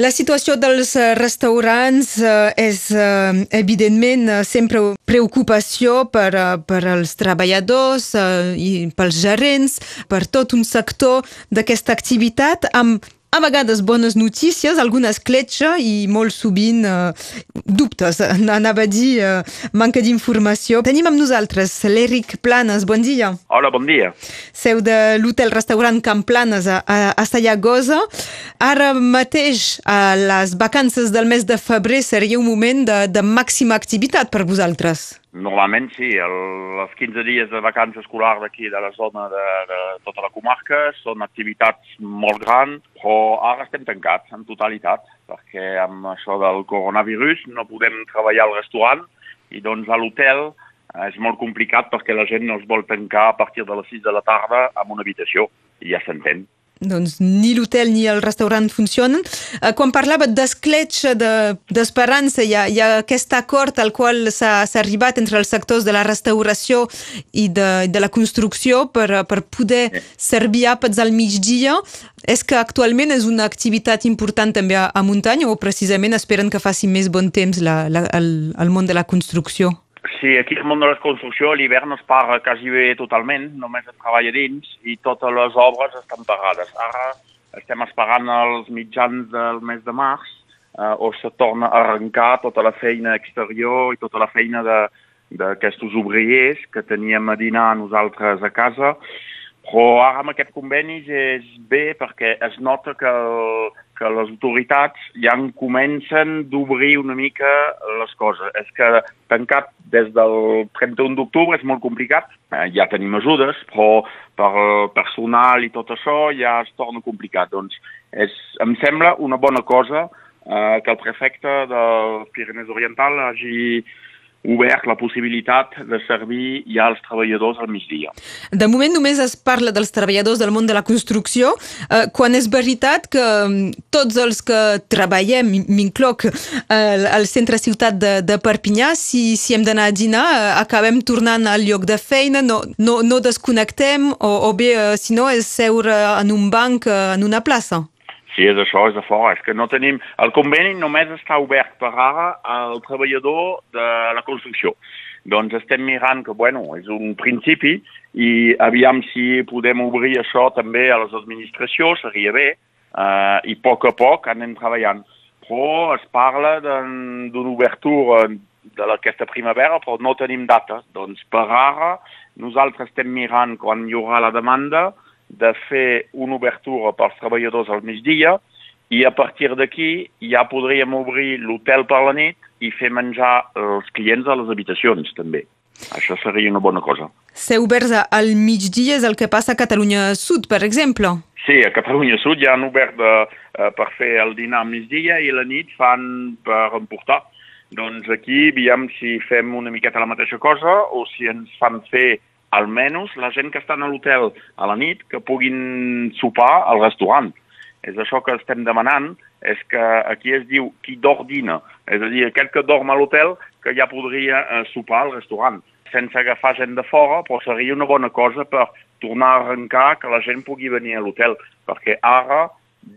La situació dels eh, restaurants eh, és, eh, evidentment, sempre preocupació per, per als treballadors i pels gerents, per tot un sector d'aquesta activitat, amb a vegades bones notícies, alguna escletxa i molt sovint uh, dubtes, anava a dir uh, manca d'informació. Tenim amb nosaltres l'Eric Planes, bon dia. Hola, bon dia. Seu de l'hotel-restaurant Camp Planes a, a, a Sallagosa. Ara mateix, a les vacances del mes de febrer, seria un moment de, de màxima activitat per vosaltres. Normalment sí, el, els 15 dies de vacances escolar d'aquí de la zona de, de tota la comarca són activitats molt grans, però ara estem tancats en totalitat, perquè amb això del coronavirus no podem treballar al restaurant i doncs a l'hotel és molt complicat perquè la gent no es vol tancar a partir de les 6 de la tarda en una habitació, i ja s'entén doncs ni l'hotel ni el restaurant funcionen. Eh, quan parlava d'escletxa, d'esperança, hi, ha, hi ha aquest acord al qual s'ha arribat entre els sectors de la restauració i de, de la construcció per, per poder servir àpats al migdia. És que actualment és una activitat important també a, a muntanya o precisament esperen que faci més bon temps la, la, el, el món de la construcció? Sí, aquí al món de la construcció l'hivern es paga quasi bé totalment, només es treballa dins i totes les obres estan pagades. Ara estem esperant els mitjans del mes de març eh, on se torna a arrencar tota la feina exterior i tota la feina d'aquests obriers que teníem a dinar nosaltres a casa però ara amb aquest conveni és bé perquè es nota que, el, que les autoritats ja en comencen d'obrir una mica les coses. És que tancat des del 31 d'octubre és molt complicat. Eh, ja tenim ajudes, però per personal i tot això ja es torna complicat. Doncs és, em sembla una bona cosa eh, que el prefecte del Pirinès Oriental hagi obert la possibilitat de servir ja als treballadors al migdia. De moment només es parla dels treballadors del món de la construcció, eh, quan és veritat que mm, tots els que treballem, m'incloc al, al centre ciutat de, de Perpinyà, si, si hem d'anar a dinar, eh, acabem tornant al lloc de feina, no, no, no desconnectem, o, o bé, eh, si no, és seure en un banc, eh, en una plaça. Sí, és això, és de fora. És que no tenim... El conveni només està obert per ara al treballador de la construcció. Doncs estem mirant que, bueno, és un principi i aviam si podem obrir això també a les administracions, seria bé, eh, i a poc a poc anem treballant. Però es parla d'una obertura de aquesta primavera, però no tenim data. Doncs per ara nosaltres estem mirant quan hi haurà la demanda, de fer una obertura pels treballadors al migdia i a partir d'aquí ja podríem obrir l'hotel per la nit i fer menjar els clients a les habitacions també. Això seria una bona cosa. Ser oberts al migdia és el que passa a Catalunya Sud, per exemple? Sí, a Catalunya Sud ja han obert de, uh, per fer el dinar al migdia i la nit fan per emportar. Doncs aquí, aviam si fem una miqueta la mateixa cosa o si ens fan fer almenys la gent que està a l'hotel a la nit que puguin sopar al restaurant. És això que estem demanant, és que aquí es diu qui d'ordina, és a dir, aquell que dorm a l'hotel que ja podria eh, sopar al restaurant, sense agafar gent de fora, però seria una bona cosa per tornar a arrencar que la gent pugui venir a l'hotel, perquè ara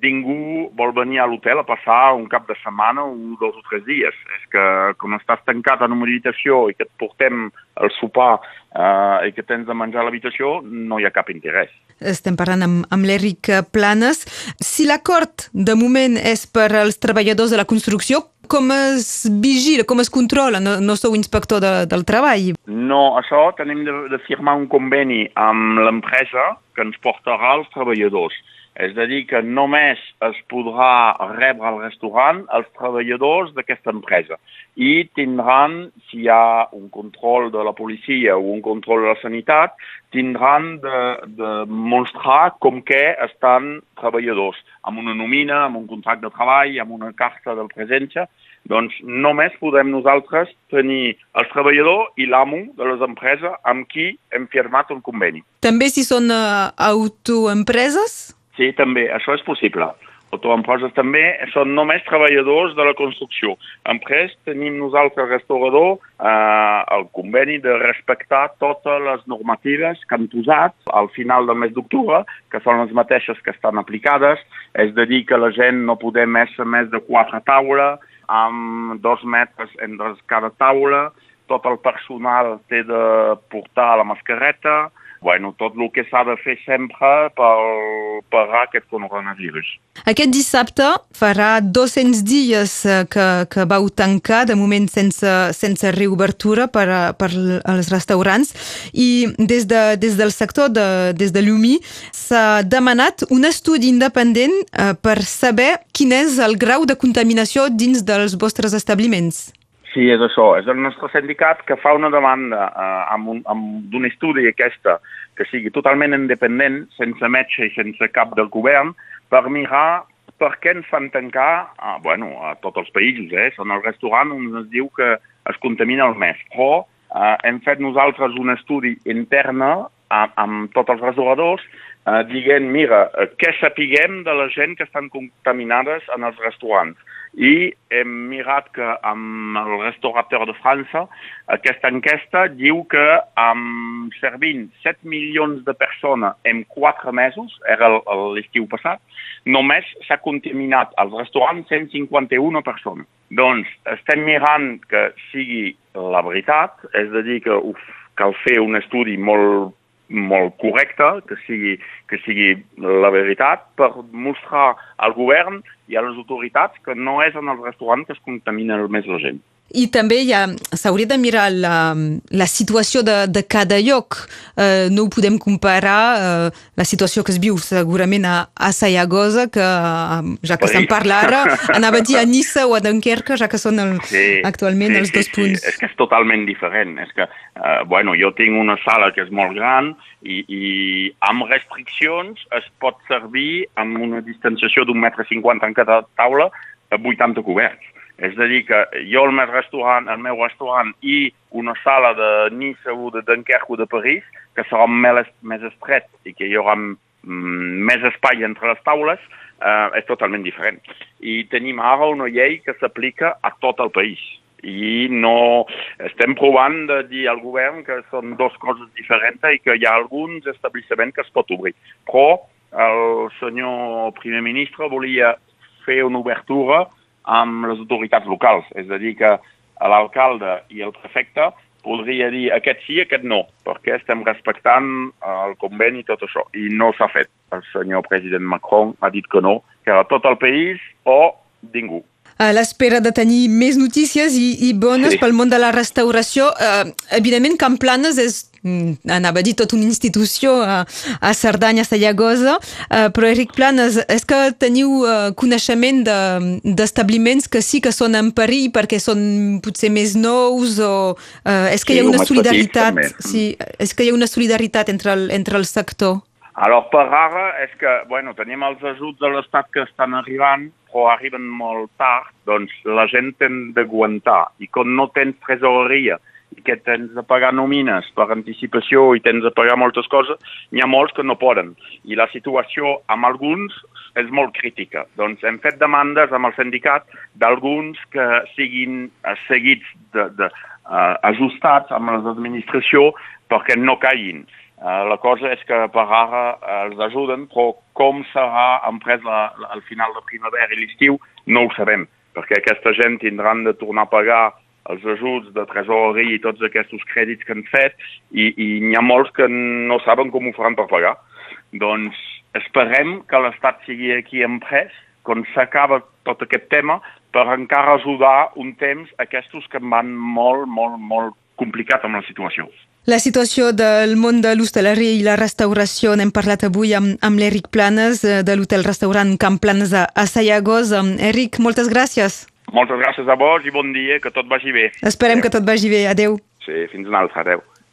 ningú vol venir a l'hotel a passar un cap de setmana o dos o tres dies. És que com estàs tancat en una habitació i que et portem el sopar eh, i que tens de menjar a l'habitació, no hi ha cap interès. Estem parlant amb, amb l'Eric Planes. Si l'acord de moment és per als treballadors de la construcció, com es vigila, com es controla? No, no sou inspector de, del treball. No, això tenim de, de firmar un conveni amb l'empresa que ens portarà els treballadors. És a dir, que només es podrà rebre al restaurant els treballadors d'aquesta empresa i tindran, si hi ha un control de la policia o un control de la sanitat, tindran de, de mostrar com que estan treballadors, amb una nomina, amb un contracte de treball, amb una carta de presència, doncs només podem nosaltres tenir el treballador i l'amo de les empreses amb qui hem firmat un conveni. També si són uh, autoempreses? Sí, també, això és possible. autoempreses també, són només treballadors de la construcció. Després tenim nosaltres, restaurador, eh, el conveni de respectar totes les normatives que han posat al final del mes d'octubre, que són les mateixes que estan aplicades, és de dir que la gent no podem més més de quatre taules, amb dos metres entre cada taula, tot el personal té de portar la mascareta, bueno, tot el que s'ha de fer sempre per parar aquest coronavirus. Aquest dissabte farà 200 dies eh, que, que vau tancar, de moment sense, sense reobertura per, a, per als restaurants, i des, de, des del sector, de, des de l'UMI, s'ha demanat un estudi independent eh, per saber quin és el grau de contaminació dins dels vostres establiments. Sí, és això. És el nostre sindicat que fa una demanda eh, amb, un, amb un estudi aquesta que sigui totalment independent, sense metge i sense cap del govern, per mirar per què ens fan tancar eh, bueno, a tots els països. Eh? Són el restaurant on es diu que es contamina el més. Però eh, hem fet nosaltres un estudi interne amb, amb tots els restauradors eh, dient, mira, eh, què sapiguem de la gent que estan contaminades en els restaurants i hem mirat que amb el restaurateur de França aquesta enquesta diu que amb servint 7 milions de persones en 4 mesos, era l'estiu passat, només s'ha contaminat als restaurants 151 persones. Doncs estem mirant que sigui la veritat, és a dir, que uf, cal fer un estudi molt molt correcte, que sigui, que sigui la veritat, per mostrar al govern i a les autoritats que no és en el restaurant que es contamina més la gent. I també s'hauria de mirar la, la situació de, de cada lloc. Eh, no ho podem comparar eh, la situació que es viu segurament a, a Sayagosa, que ja que se'n parla ara, anava a dir a Nissa o a Dunkerque, ja que són el, sí, actualment sí, els dos sí, punts. Sí. És que és totalment diferent. És que, eh, bueno, jo tinc una sala que és molt gran i, i amb restriccions es pot servir amb una distanciació d'un metre cinquanta en cada taula a 80 coberts és a dir, que jo el meu restaurant, el meu restaurant i una sala de Nice o de Dunkerque o de París, que serà més, més estret i que hi haurà mm, més espai entre les taules, eh, és totalment diferent. I tenim ara una llei que s'aplica a tot el país. I no estem provant de dir al govern que són dues coses diferents i que hi ha alguns establiments que es pot obrir. Però el senyor primer ministre volia fer una obertura amb les autoritats locals. És a dir, que l'alcalde i el prefecte podria dir aquest sí, aquest no, perquè estem respectant el conveni i tot això. I no s'ha fet. El senyor president Macron ha dit que no, que era tot el país o ningú a l'espera de tenir més notícies i, i bones sí. pel món de la restauració. Uh, evidentment, Camplanes és mm, anava a dir tota una institució a, a Cerdanya, a Sallagosa, uh, però Eric Planes, és que teniu uh, coneixement d'establiments de, que sí que són en perill perquè són potser més nous o uh, és que sí, hi ha una solidaritat petit, sí, és que hi ha una solidaritat entre el, entre el sector? Alors, per ara és que, bueno, tenim els ajuts de l'Estat que estan arribant, però arriben molt tard, doncs la gent ten d'aguantar. I com no tens tresoreria i que tens de pagar nomines per anticipació i tens de pagar moltes coses, n'hi ha molts que no poden. I la situació amb alguns és molt crítica. Doncs hem fet demandes amb el sindicat d'alguns que siguin eh, seguits, de, de, uh, ajustats amb l'administració perquè no caiguin. Uh, la cosa és que per ara uh, els ajuden, però com serà emprès la, la, al final de primavera i l'estiu no ho sabem, perquè aquesta gent tindran de tornar a pagar els ajuts de tresoreria i tots aquests crèdits que han fet i, i n'hi ha molts que no saben com ho faran per pagar. Doncs esperem que l'Estat sigui aquí emprès quan s'acaba tot aquest tema per encara ajudar un temps aquests que van molt, molt, molt complicat amb la situació. La situació del món de l'hostaleria i la restauració n'hem parlat avui amb, amb l'Eric Planes eh, de l'hotel-restaurant Camp Planes a, a Sayagosa. Eric, moltes gràcies. Moltes gràcies a vos i bon dia, que tot vagi bé. Esperem Adeu. que tot vagi bé. Adeu. Sí, fins una altra. Adeu.